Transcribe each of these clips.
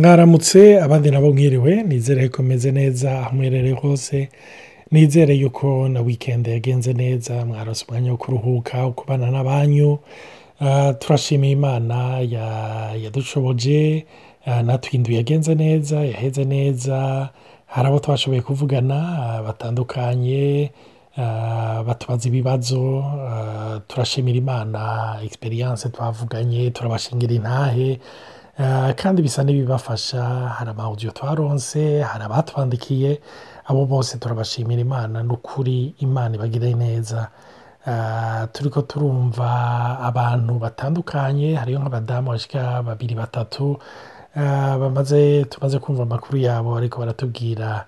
mwaramutse abandi nabo mwiriwe nizere ko meze neza aho muherereye hose nizere yuko na wikendi yagenze neza mwarose umwanya wo kuruhuka kubana n'abanyu Ah, turashimiye imana ya- yadushoboje ah, natwe indu yagenze neza yaheze neza hari abo twashoboye kuvugana ah, batandukanye batubaza ibibazo turashimira imana experience twavuganye turabashingira intahe Ah, kandi bisa n'ibibafasha. Hari amawudiyo twaronse hari abatwandikiye. Abo bose turabashimira imana ni ukuri imana ibagire neza. Ah, turiko turumva abantu batandukanye. Hariyo nk'abadamu bashika babiri batatu. Ah, bamaze tumaze kumva amakuru yabo ariko baratubwira.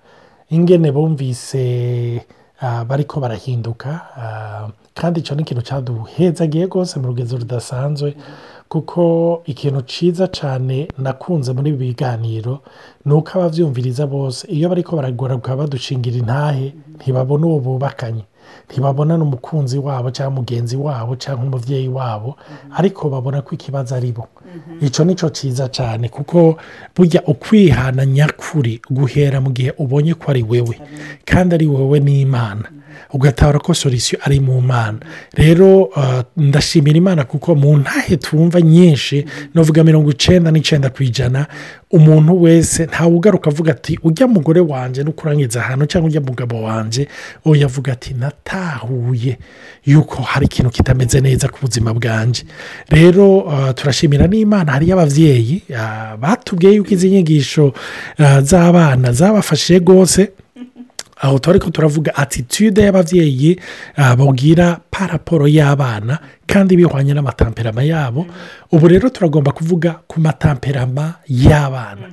Ingene bumvise ah, bariko barahinduka. Ah, kandi icyo ni ikintu cyaduhezagiye rwose mu rugezo rudasanzwe. Kuko ikintu cyiza cyane nakunze muri ibi biganiro ni uko ababyumviriza bose iyo bariko baragoraguka badushingira intahe ntibabona uwo bubakanye ntibabona n'umukunzi wabo cyangwa mugenzi wabo cyangwa umubyeyi wabo ariko babona ko ikibazo ari bo. Icyo ni cyo cyiza cyane kuko burya ukwihana nyakuri guhera mu gihe ubonye ko ari wewe kandi ari wowe n'imana. Ugatahura ko solisiyo ari mu mana. Rero ah, ndashimira imana kuko mu ntahe twumva nyinshi navuga mirongo icyenda n'icyenda ku ijana umuntu wese ntawe ugaruka avuga ati ujya mugore wanjye no kurangiza ahantu cyangwa ujya mugabo wanjye uwo yavuga ati natahuye. Yuko hari ikintu kitameze neza ku buzima bwanjye rero ah, turashimira n'imana. Hariyo ababyeyi ah, batubwiye yuko izi nyigisho z'abana zabafashije rwose. Aho turi ko turavuga atitude y'ababyeyi ah, babwira paraporo y'abana kandi bihwanye n'amatamperama yabo ubu rero turagomba kuvuga ku matamperama y'abana.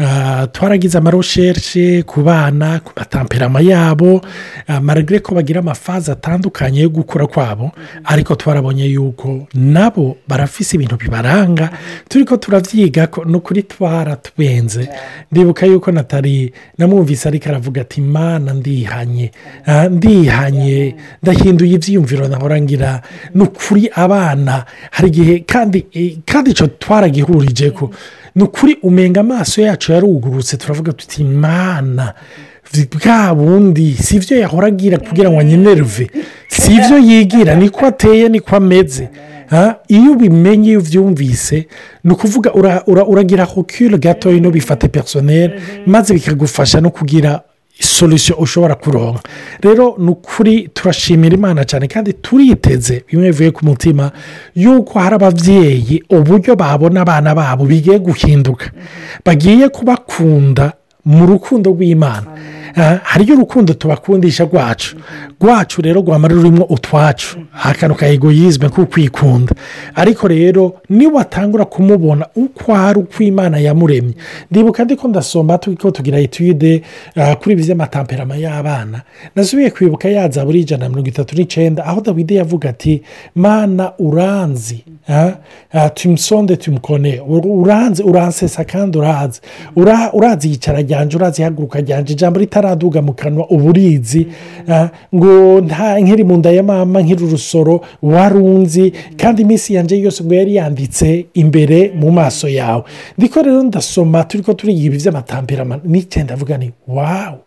Ah, twaragize amaroshershe ku bana ku matamperama yabo. Ah, maragire ko bagira amafazi atandukanye yo gukura kwabo ariko twarabonye yuko nabo barafise ibintu bibaranga. Turi ko turavyiga ko ni ukuri twaratwenze ndibuka yuko natari namwumvise ariko aravuga ati mana ndihanye. Ah, ndihanye. Ndahinduye ibyiyumviro ngira ni ukuri abana. Hari igihe kandi eh, kandi icyo twaragihurije ko ni ukuri umenga amaso yacu yarugurutse turavuga tuti mana bwa bundi si ibyo yahora agira kugira ngo anyenerve? Si ibyo yigira? Niko ateye niko ameze? Iyo ubimenye iyo ubyumvise ni ukuvuga ura- ura- uragira hokire gatoya no bifate personel maze bikagufasha no kugira solisiyo ushobora kuronka. Rero ni ukuri turashimira imana cyane kandi turiteze bimwe bivuye ku mutima yuko hari ababyeyi uburyo babona abana babo bigiye guhinduka. Bagiye kubakunda mu rukundo rw'imana. Ah, hariyo urukundo tubakundisha rwacu. Rwacu rero rwamara rurimo utwacu. Akantu ka egoyizme ko kwikunda ariko rero niwatangura kumubona uko ari uko imana yamuremye. Ndibuka ndiko ndasoma turiko tugira etude ah, kuri ibi by'amatamperama y'abana. Nasubiye kwibuka yaza buri ijana na mirongo itatu n'icyenda aho dawidi yavuga ati mana uranzi. Ah, tumusonde tumukone uranzi uransesa kandi urazi. Ura- urazi yicara ryanje urazi ihaguruka ryanje ijambo ritaraduga mu kanwa uba urizi ah, ngo nkiri mu nda ya mama nkiri urusoro warunzi kandi iminsi yanjye yose ngo yari yanditse imbere mu maso yawe. Ndiko rero ndasoma turi ko turiga ibi by'amatamperama n'icyenda avuga ni wawu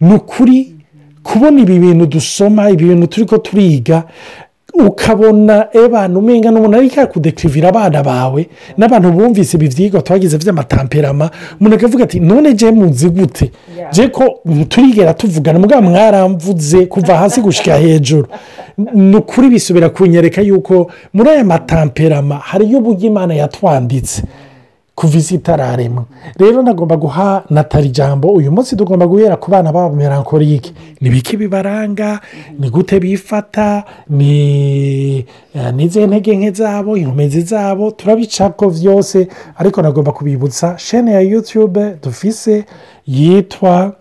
ni ukuri kubona ibi bintu dusoma ibi bintu turi ko turiga ukabona ebana umenga n'umuntu ariko yakudekirivira abana bawe n'abantu bumvise ibi byigwa twagize by'amatamperama umuntu akavuga ati none je muzi gute? Je ko turigera tuvugana mugabo mwaramvuze kuva hasi gushyira hejuru. Ni ukuri bisubira kunyereka yuko muri aya matamperama hariyo uburyo imana yatwanditse. Kuva isi itararemwa rero nagomba guha natali ijambo. Uyu munsi tugomba guhera ku bana babo melancholique. Ni biki bibaranga? Ni gute bifata? Ni eh, n'izihe ntege nke zabo? Inkomezi zabo? Turabicako byose ariko nagomba kubibutsa. Shene ya yutube dufise yitwa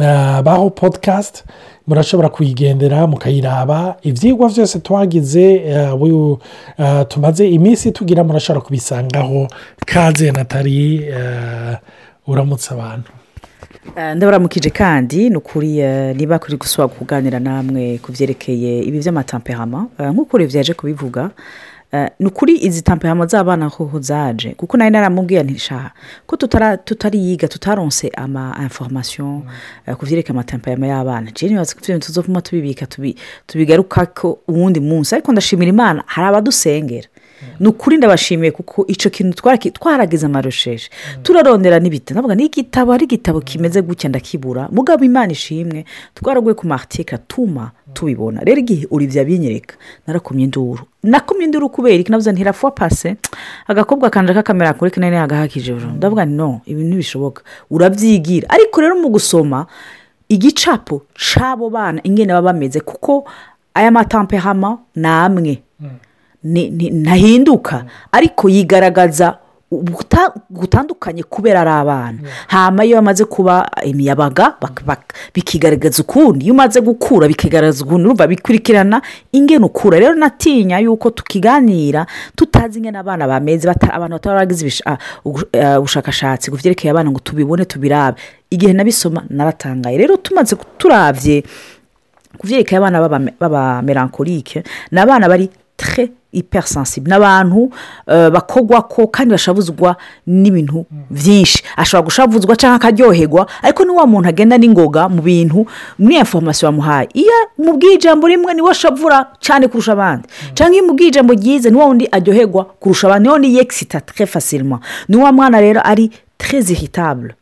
eh, baho podcast. Murashobora kuyigendera mukayiraba. Ibyigwa byose twagize eh, eh, tumaze iminsi tugira murashobora kubisangaho. Kaze natali eh, uramutse abantu. Ndabaramukije kandi ni ukuri niba kuri gusaba kuganira namwe ku byerekeye ibi by'amatamperama nk'uko rero byaje kubivuga ni ukuri izi tampeyama z'abana hoho zaje kuko nari naramubwiye ntishaha ko tutariyiga tutaronse ama information eh, ku vyerekeye amatampeyama y'abana. Je nibaza ko tuzovuma tubibika tubi- tubigarukako uwundi munsi. Ariko ndashimira imana hari abadusengera. Ni ukuri ndabashimiye kuko icyo kintu twaragize amarusheshe turarondera n'ibitabo ndavuga ni igitabo ari igitabo kimeze gutya ndakibura. Mugabo imana ishimwe twaraguye ku martike atuma tubibona. Rero igihe uribya abinyereka narakomye induru nakomye induru kubera iki? Navuze ntirafuwa pase agakobwa kanje kakamera kuri kane agahakije ndavuga no ibi ntibishoboka. Urabyigira. Ariko rero mu gusoma igicapo c'abo bana ingene baba bameze kuko aya matampehama ni amwe ni- ntahinduka. Ariko yigaragaza gutandukanye kubera ari abana. Hama iyo bamaze kuba imiyabaga bikigaragaza ukundi iyo umaze gukura bikigaragaza ukundi urumva bikurikirana ingene ukura. Rero natinya yuko tukiganira tutazi ingene abana bameze abantu ibisha- ah, ah, ubushakashatsi ku vyerekeye abana ngo tubibone tubirabe. Igihe nabisoma naratangaye. Rero tumaze turavye ku byerekeye abana b'aba- b'abamelankolike ni abana bari tre hypersensible. Ni abantu eh, bakogwa ko kandi bashavuzwa n'ibintu byinshi ashobora gushavuzwa cyangwa akaryoherwa ariko ni wa muntu agenda n'ingoga mu bintu muri information bamuhaye. Iyo mubwiye ijambo rimwe ni we ashavura cyane kurusha abandi. Cyangwa iyo mubwiye ijambo ryiza ni wa wundi aryoherwa kurusha abandi niyo ni yexita tre facilement. Ni wa mwana rero ari très irritable.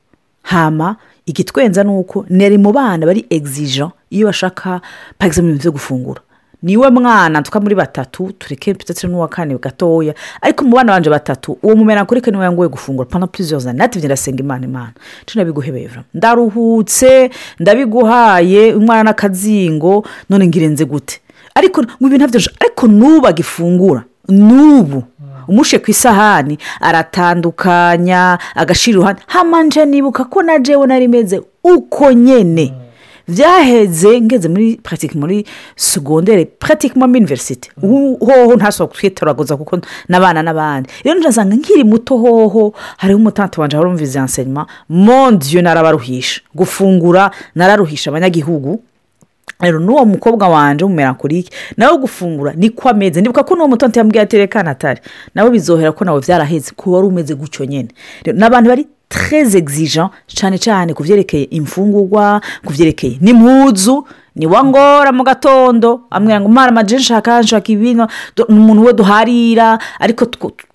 Hama igitwenza ni uko nari mu bana bari exigent iyo bashaka exemple ibintu byo gufungura. Ni we mwana tuka muri batatu tureke ndetse n'uwa kane gatoya. Ariko mu bana banje batatu uwo mumera kuri ni we yangoye gufungura pana années. Nativye ndasenga imana imana. Nce nabiguhebeye vra ndaruhutse ndabiguhaye umwana n'akazingo none ngirenze gute? Ariko ngo ibintu navyo ariko nubu agifungura. Nubu. Umushe ku isahani aratandukanya agashira iruhande. Hamanje nibuka ko na jewe nari meze uko nyene. Byaheze ngeze muri puratike muri segondere puratike muri univerisite hoho ntasohoka twitoraguza kuko n'abana n'abandi. Rero ndasanga nkiri muto hoho hariho umutante wanje wari umvize enseignement mondiyo narabaruhisha. Gufungura nararuhisha abanyagihugu. Rero n'uwo mukobwa wanje w'umumerankorike nawe gufungura niko ameze. Ndibuka ko n'uwo mutonzi yambwiye ati reka natari nawe bizohera ko nawe byaraheze ko wari umeze gutyo nyine ni abantu bari très exigent cyane cyane ku byerekeye imfungurwa ku byerekeye n'impuzu ni wa ngora mu gatondo amwira ngo mara amaje nshaka nshaka ibintu umuntu we duharira. Ariko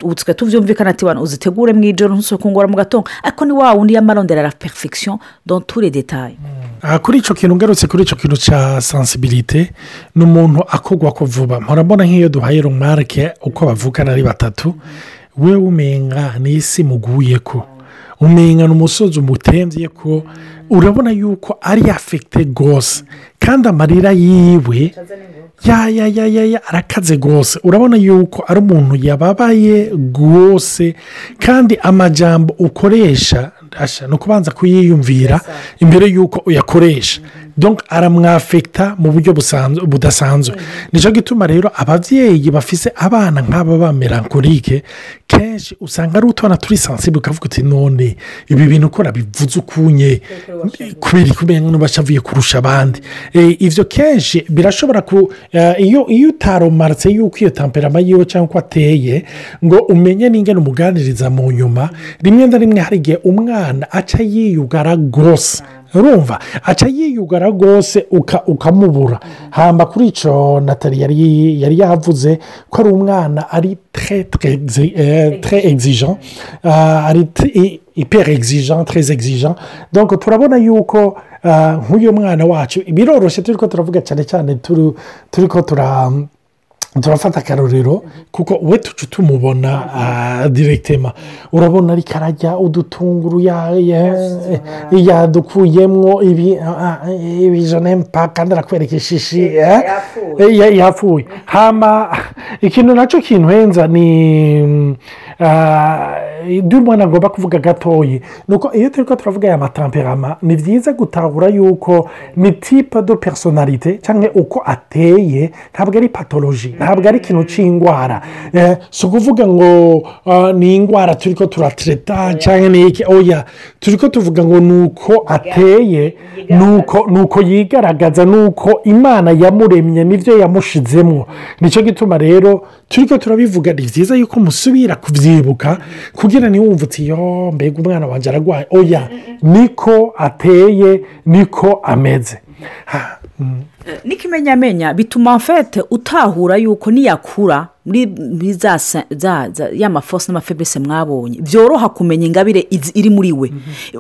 ubu tukaba tubyumvikana ati wana uzitegure mu ijoro ntusoko kungora mu gatondo. Ariko ni wa wundi yamarondera la perfection tous les détails. Aha kuri icyo kintu ngarutse kuri icyo kintu cya sansibilite ni umuntu akogwa ko vuba murabona nk'iyo duhaye rumarike uko bavukana ari batatu we umenga ni isi muguye ko. Umenga ni umusozi umutembye ko urabona yuko ari afekite rwose kandi amarira yiwe ya ya ya ya ya arakaze rwose urabona yuko ari umuntu yababaye rwose kandi amajambo ukoresha asha, ni ukubanza kuyiyumvira imbere y'uko uyakoresha. Aramwafekita mu buryo budasanzwe. Nicyo gituma rero ababyeyi bafise abana nk'aba ba melankolike kenshi usanga ari utwana turi sansibe ukavuga uti none ibi bintu ukora bivuze ukunye. Kubera kubera ngo bashavuye kurusha abandi. Eh, ibyo kenshi birashobora ku eh, iyo utaromaritse yuko iyo tamperama yiwe cyangwa uko ateye ngo umenye n'ingano umuganiriza mu nyuma rimwe na rimwe hari igihe umwana aca yiyugara rwose urumva aca yiyugara rwose uka- ukamubura. Hamba kuri icyo natali yari yari yavuze ko ari umwana ari tre tre exi- tre exigent ah, ari tre- i- hyper exigent très exigent donc turabona yuko ah, nk'uyu mwana wacu biroroshye turi ko turavuga cyane cyane turi turi ko tura turafata akarorero kuko we tuca tumubona direkitema urabona ariko arajya udutunguru ya- ya- yadukuyemo ibi ah, ah, ibi jenempa kandi arakwereka ishishi ya- yapfuye hama ikintu na cyo kintuhenza ni ibyo umwana agomba kuvuga gatoya ni uko iyo turi ko turavuga aya matamperama ni byiza gutahura yuko ni tipe do personalite cyangwa uko ateye ntabwo ari patoloji ntabwo ari ikintu cy'indwara si ukuvuga ngo ni indwara turi ko turatereta cyangwa ni iki? Oya turi ko tuvuga ngo ni uko ateye ni uko yigaragaza ni uko imana yamuremye n'ibyo yamushizemo ni cyo gituma rero turi ko turabivuga ni byiza yuko musubira kubyibuka kugira ngo wumve uti yo mbega umwana wanjye ararwaye oya niko ateye niko ameze. N'ikimenyamenya bituma mfete utahura yuko niyakura muri za ya mafosi n'amafebese mwabonye. Byoroha kumenya ingabire iri muri we.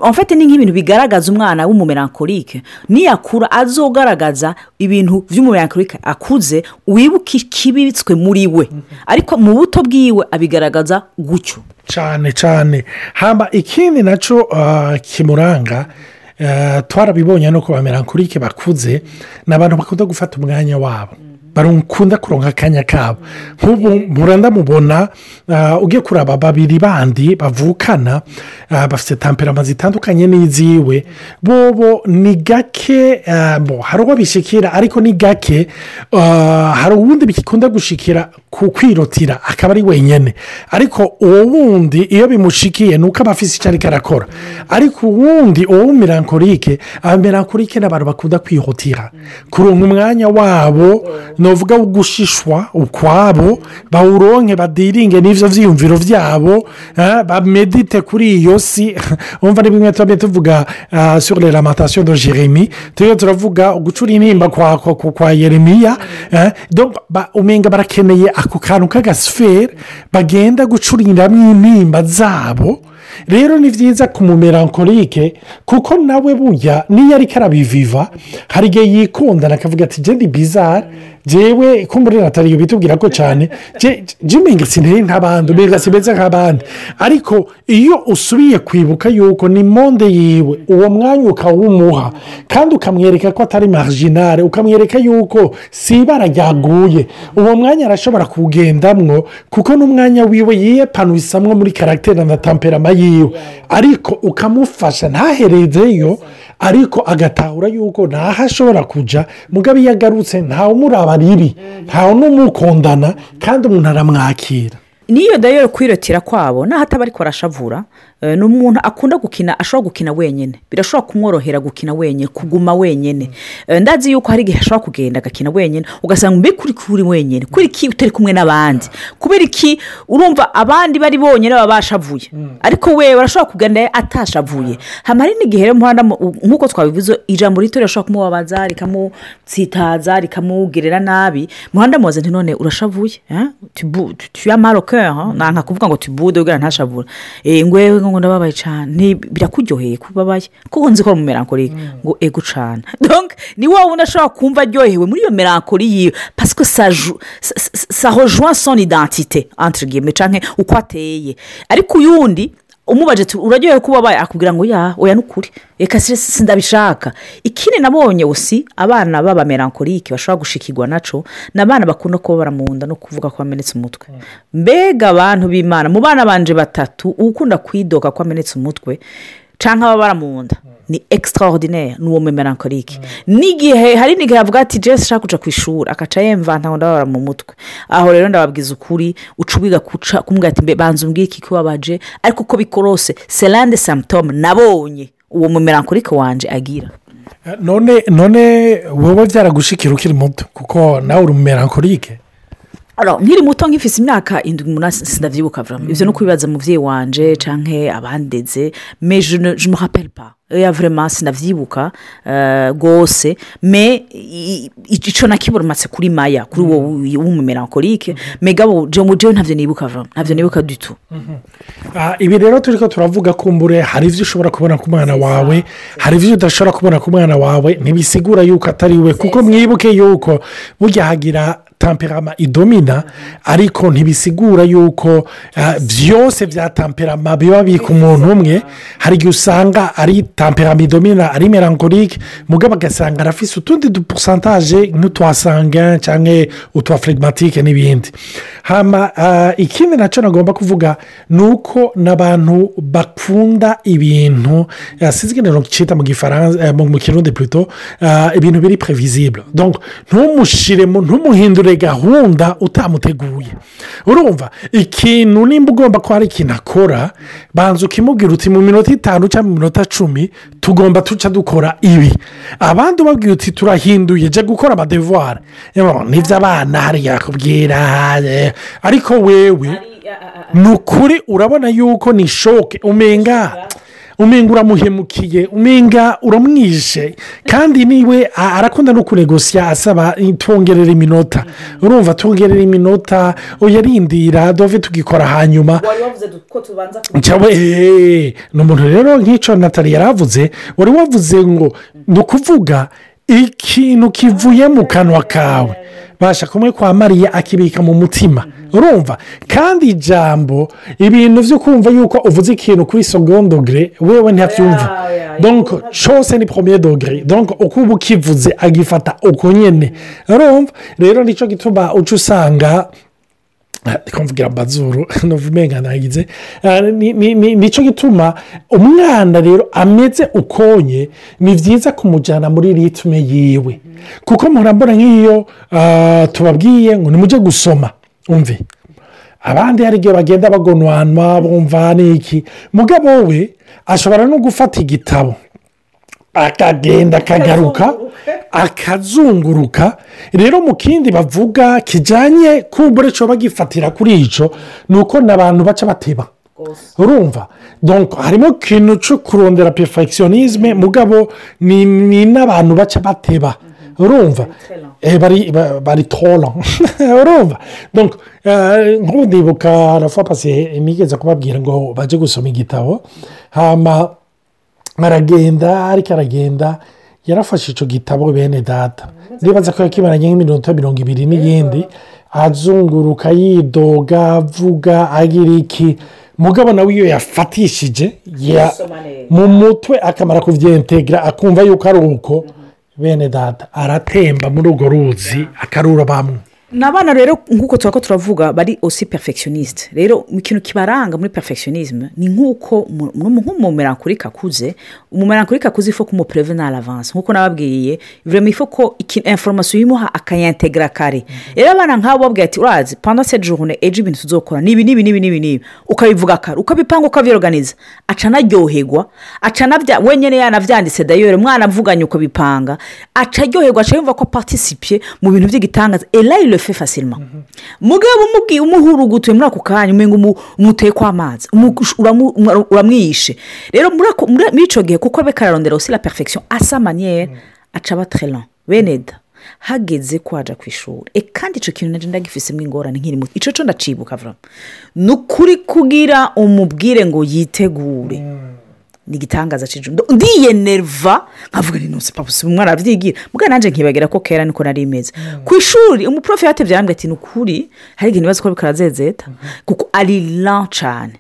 Mfete ni nk'ibintu bigaragaza umwana w'umumerankorike niyakura azogaragaza ibintu by'umumerankorike akuze wibuke ikibitswe muri we. Ariko mu buto bwiwe abigaragaza gutyo. Cyane cyane hamba ikindi na cyo kimuranga twarabibonye no ku bamerankorike bakuze ni abantu bakunda gufata umwanya wabo. Bakunda kuronka akanya kabo. Nk'ubu muranda mubona ugiye kuraba babiri bandi bavukana bafite tamperama zitandukanye n'iziwe. Bobo ni gake hari uwo bishikira ariko ni gake hari uwundi bikunda gushikira ku kwirotira akaba ari wenyine ariko uwo wundi iyo bimushikiye ni uko aba afite icyo ariko arakora. Ariko uwundi uwo w'umumerankorike abamerankorike ni abantu bakunda kwihutira kuronka umwanya wabo wo gushishwa ukwabo bawuronke badiringe n'ibyo byiyumviro byabo bamedite kuri iyo si. Wumva ni bimwe tuba tuvuga sur le lamentation de jeremy turiyo turavuga gucura intimba kwa yeremiya umenga barakeneye ako kantu k'agasiferi bagenda gucuriramo intimba zabo rero ni byiza ku mumerankorike kuko nawe burya niyo ariko arabiviva hari igihe yikundana akavuga ati genda bizara jewe kumbure natali bitubwira ko cyane. Jimenga sinari nk'abandi umenga simeze nk'abandi ariko iyo usubiye kwibuka yuko ni monde yiwe uwo mwanya ukawumuha kandi ukamwereka ko atari marginale ukamwereka yuko si ibara ryaguye uwo mwanya arashobora kuwugendamwo kuko n'umwanya wiwe yiyepanuisamwo muri karagiteri na tamperama yiwe ariko ukamufasha ntaherezeyo ariko agatahura yuko ntaho ashobora kujya mugabo iyo agarutse ntawe umuraba ribi ntawe n'umukundana kandi umuntu aramwakira. Niyo rero kwirotira kwabo naho ataba ariko arashavura ni umuntu akunda gukina ashobora gukina wenyine. Birashobora kumworohera gukina wenyine kuguma wenyine. Ndazi yuko hari igihe ashobora kugenda agakina wenyine ugasanga mbe kuri kuri wenyine? Kuri iki utari kumwe n'abandi? Kubera iki? Urumva abandi bari bonyine baba bashavuye. Ariko we barashobora kugenda atashavuye. Hamara n'igihe rero muhanda nk'uko twabivuze ijambo rito rishobora kumubabaza rikamutsitaza rikamugerera nabi. Muhanda mubaze none urashavuye? Tuyamaroke nta kuvuga ngo tubude ubwira ntashavure ngwewe ngo ndababaye cyane birakuryoheye kubabaye kuko nzi ko ari umumerankorike ngo ego cyane ni wowe unashobora kumva aryohewe muri iyo merankori yiwe. Pasiko sa rejoint son identite entre guillemets cyangwa uko ateye. Ariko uyundi umubaje uraryohewe kuba ubaye akubwira ngo ya oya ni ukuri reka sindabishaka. Ikindi nabonye usi abana b'abamerankorike bashobora gushikirwa naco ni abana bakunda kuba baramunda no kuvuga ko bamenetse umutwe. Mbega abantu b'imana mu bana banje batatu ukunda kwidoga ko bamenetse umutwe cyangwa aba baramunda ni extraordinaire ni uwo memerankorike n'igihe hari n'igihe avuga ati jesi ashaka kuca ku ishuri. Akaca yemvanta ngo ndababara mu mutwe. Aho rero ndababwiza ukuri uca ubiga kuca kumubwira ati banza umbwire iki kubabaje ariko uko bikorose serande samutome nabonye uwo mumerankorike wanje agira. None none wowe byaragushikira ukiri muto kuko nawe uri umumerankorike nkiri muto nk'ifite imyaka indwi umunani sinabyibuka ibyo ni ukubibaza umubyeyi wanje cyangwa abandeze meje muhaperipa ya vurema sinabyibuka rwose. Me icyo nakiburumatse kuri maya kuri wowe w'umumerankorike megabo jewe ntabyo nibuka ntabyo nibuka dutu ibi rero turi ko turavuga kumbure hari ibyo ushobora kubona ku mwana wawe hari ibyo udashobora kubona ku mwana wawe. Ntibisigura yuko atari we kuko mwibuke yuko burya hagira tamperama idomina ariko ntibisigura yuko ah, byose bya tamperama biba biri ku muntu umwe. Hari igihe usanga ari tamperama idomina ari melancholique mugabo agasanga arafise utundi duposantaje nk'utwasanga cyangwa utwa phlegmatique n'ibindi ah, ikindi na cyo nagomba kuvuga ni uko n'abantu bakunda ibintu ah, sinzi ikintu cyita mu gifaransa eh, mu kirundi ah, ibintu biri previsible donc ntumushiremo ntumuhindure gahunda utamuteguye. Urumva ikintu nimba ugomba ko hari ikintu akora banza ukimubwira uti mu minota itanu cyangwa mu minota cumi tugomba tuca dukora ibi. Abandi ubabwira uti turahinduye jya gukora amadevuwari ni byo abana hariya yakubwira eh, ariko wewe ni ukuri urabona yuko ni shoke umenga umenga uramuhemukiye umenga uramwishe. Kandi ni we arakunda no kunegosiya asaba twongerera iminota. Urumva twongerera iminota uyarindira dove tugikora hanyuma. Wari wavuze ko tubanza eee ni umuntu rero nk'icyo natali yaravuze wari wavuze ngo ni ukuvuga ikintu kivuye mu kanwa kawe. Basha kumwe kwa mariya akibika mu mutima. Urumva? Kandi ijambo ibintu byo kumva yuko uvuze ikintu kuri sogondogere wewe ntiyabyumva Ya, ya, ya. donc cyose ni premier dogere donc uko uba ukivuze agifata uko nyine urumva? Rero ni cyo gituma uca usanga Ah, ni- ni- ni- ni cyo gituma umwana rero ameze ukonye ni byiza kumujyana muri ritme yiwe kuko murambona nk'iyo ah, tubabwiye ngo nimujye gusoma umve. Abandi hari igihe bagenda bagonwanwa bumva n'iki. Mugabo we ashobora no gufata igitabo. Akagenda akagaruka akazunguruka. rero mu kindi bavuga kijyanye kumbure cyo bagifatira kuri icyo ni uko n'abantu baca bateba. Urumva? Donc harimo ikintu cyo kurondera perfectionisme mugabo ni n'abantu baca bateba. Urumva? Eh, bari ba- bari tora urumva? Eh, nk'ubu ndibuka rafa pasi nigeze kubabwira ngo bajye gusoma igitabo hama aragenda ariko aragenda yarafashe icyo gitabo bene data. Ndibaza ko yakimaranye nk'iminota mirongo ibiri n'iyindi azunguruka yidoga avuga agira iki mugabo nawe iyo yafatishije neza. mu mutwe akamara kubyentegra akumva yuko ari uko bene data. Aratemba muri urwo ruzi akarura bamwe ni abana rero nk'uko tuba ko turavuga bari osi perfectioniste rero ikintu kibaranga muri perfectionisme ni nk'uko mu- mu- nk'umumerankurika akuze umumerankurika akuze ifo kumuprevena avanse nk'uko nababwiye vrema ifo ko ikintu inforomasiyo uyimuha akayantegera kare rero abana nk'abo babwira ati urazi panda se jone ejo ibintu tuzokora ni ibi n'ibi n'ibi n'ibi n'ibi ukabivuga kare ukabipanga ukabyiroganiza aca anaryoherwa aca anabya wenyine yanabyanditse dayore umwana avuganye ukabipanga. Aca aryoherwa aca yumva ko apartisipiye mu bintu by'igitangaza erayi le fe fasilima mugabo umubwiye umuhurugutuye muri ako kanya umenga umu- umuteye kw'amazi umu- uramu- ura- uramwishe. Rero muri icyo gihe kuko be kararondera aussi la perfection asa maniyeri aca aba trelan bene da hageze ko waja ku ishuri. E kandi icyo kintu na cyo ndagifisemo ingorane nkiri muto icyo cyo ndacibuka ni ukuri kugira umubwire ngo yitegure. Ni igitangaza cy'ijoro ndiyenerva nkavuga ni ntusi papa usiba umwana arabyigira. Mugana nanjye nkibagira ko kera niko nari imeze ku ishuri umuprofe yatebye arambwira ati ni ukuri? Hari igihe ntibazi ko bikarazezeta kuko ari la cyane.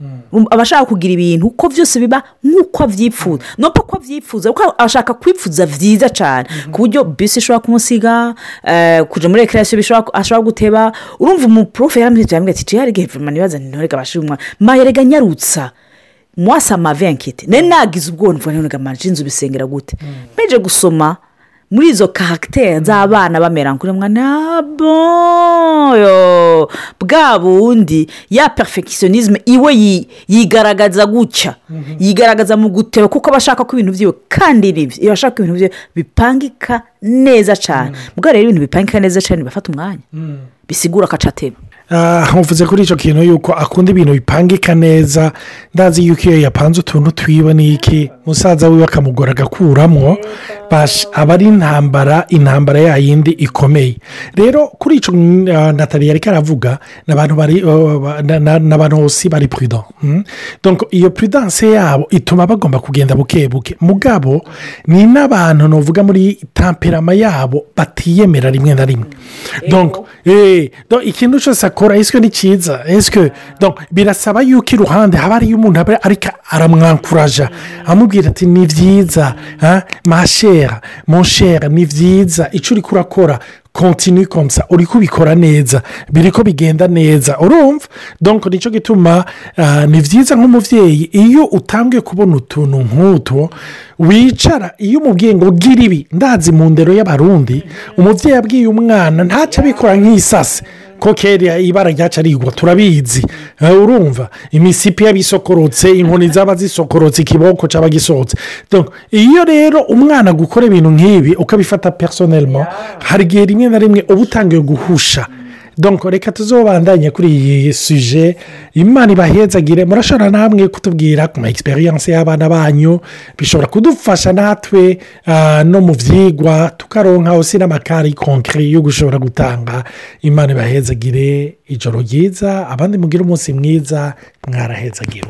Aba ashaka kugira ibintu uko byose biba nk'uko abyifuza. Nuko ko abyifuza kuko ashaka kwipfuza byiza cyane. Ku buryo bisi ishobora kumusiga eh, kujya muri bishobora ashobora guteba. Urumva umuprofe yarambwira ati hari igihe vuma nibaza ntinorega abashira umwana mayerega nyarutsa. Mwasa amavenkite nari nagize ubwoba mvuga none amajwi inzu bisengera gute. Mpeje gusoma muri izo karagiteri z'abana bamera nk'uri mwana boyo! Bwa bundi ya perfectionisme iwe yi- yigaragaza gutya yigaragaza mu guteba kuko aba ashaka ko ibintu byiwe kandi ni byo iyo ashaka ko ibintu byiwe bipangika neza cyane bwa rero ibintu bipangika neza cyane bifata umwanya. Bisigura akaca ateba nkuvuze kuri icyo kintu yuko akunda ibintu bipangika neza. Ndazi yuko iyo yapanze utuntu twiwe n'iki. Musaza wiwe akamugora agakuramo aba ari intambara intambara yayindi ikomeye. Rero kuri icyo natali yari karavuga bari n'abantu bose bari purido iyo puridanse yabo ituma bagomba kugenda buke buke. Mugabo ni n'abantu navuga muri tamperama yabo batiyemera rimwe na rimwe. Ikintu cyose akora ese ni cyiza? Ese birasaba yuko iruhande haba hariyo umuntu ariko aramwankuraja amubwira ati ni byiza mashera monshera ni byiza icyo uri kurakora kontinu komsa uri kubikora neza biri ko bigenda neza. Urumva? Donko ni cyo gituma ni byiza nk'umubyeyi iyo utangiye kubona utuntu nk'utu wicara iyo umubwiye ngo gira ibi ndazi mu ndero y'abarundi. Umubyeyi abwiye umwana ntacyo abikora nk'isase. Ko kera ibara ryacu rigwa turabizi urumva imisipi yabisokorotse inkoni zaba zisokorotse ikiboko cyaba gisohotse iyo rero umwana gukora ibintu nk'ibi ukabifata personelmo hari igihe rimwe na rimwe uba utangiye guhusha donko reka tuzobandanye kuri iyi suje imana ibahezagire murashobora namwe kutubwira ku ma egisperiyanse y'abana banyu bishobora kudufasha natwe no mu byigwa tukaronka hose n'amakari konkere yo gushobora gutanga. Imana ibahezagire ijoro ryiza abandi mugire umunsi mwiza mwarahezagire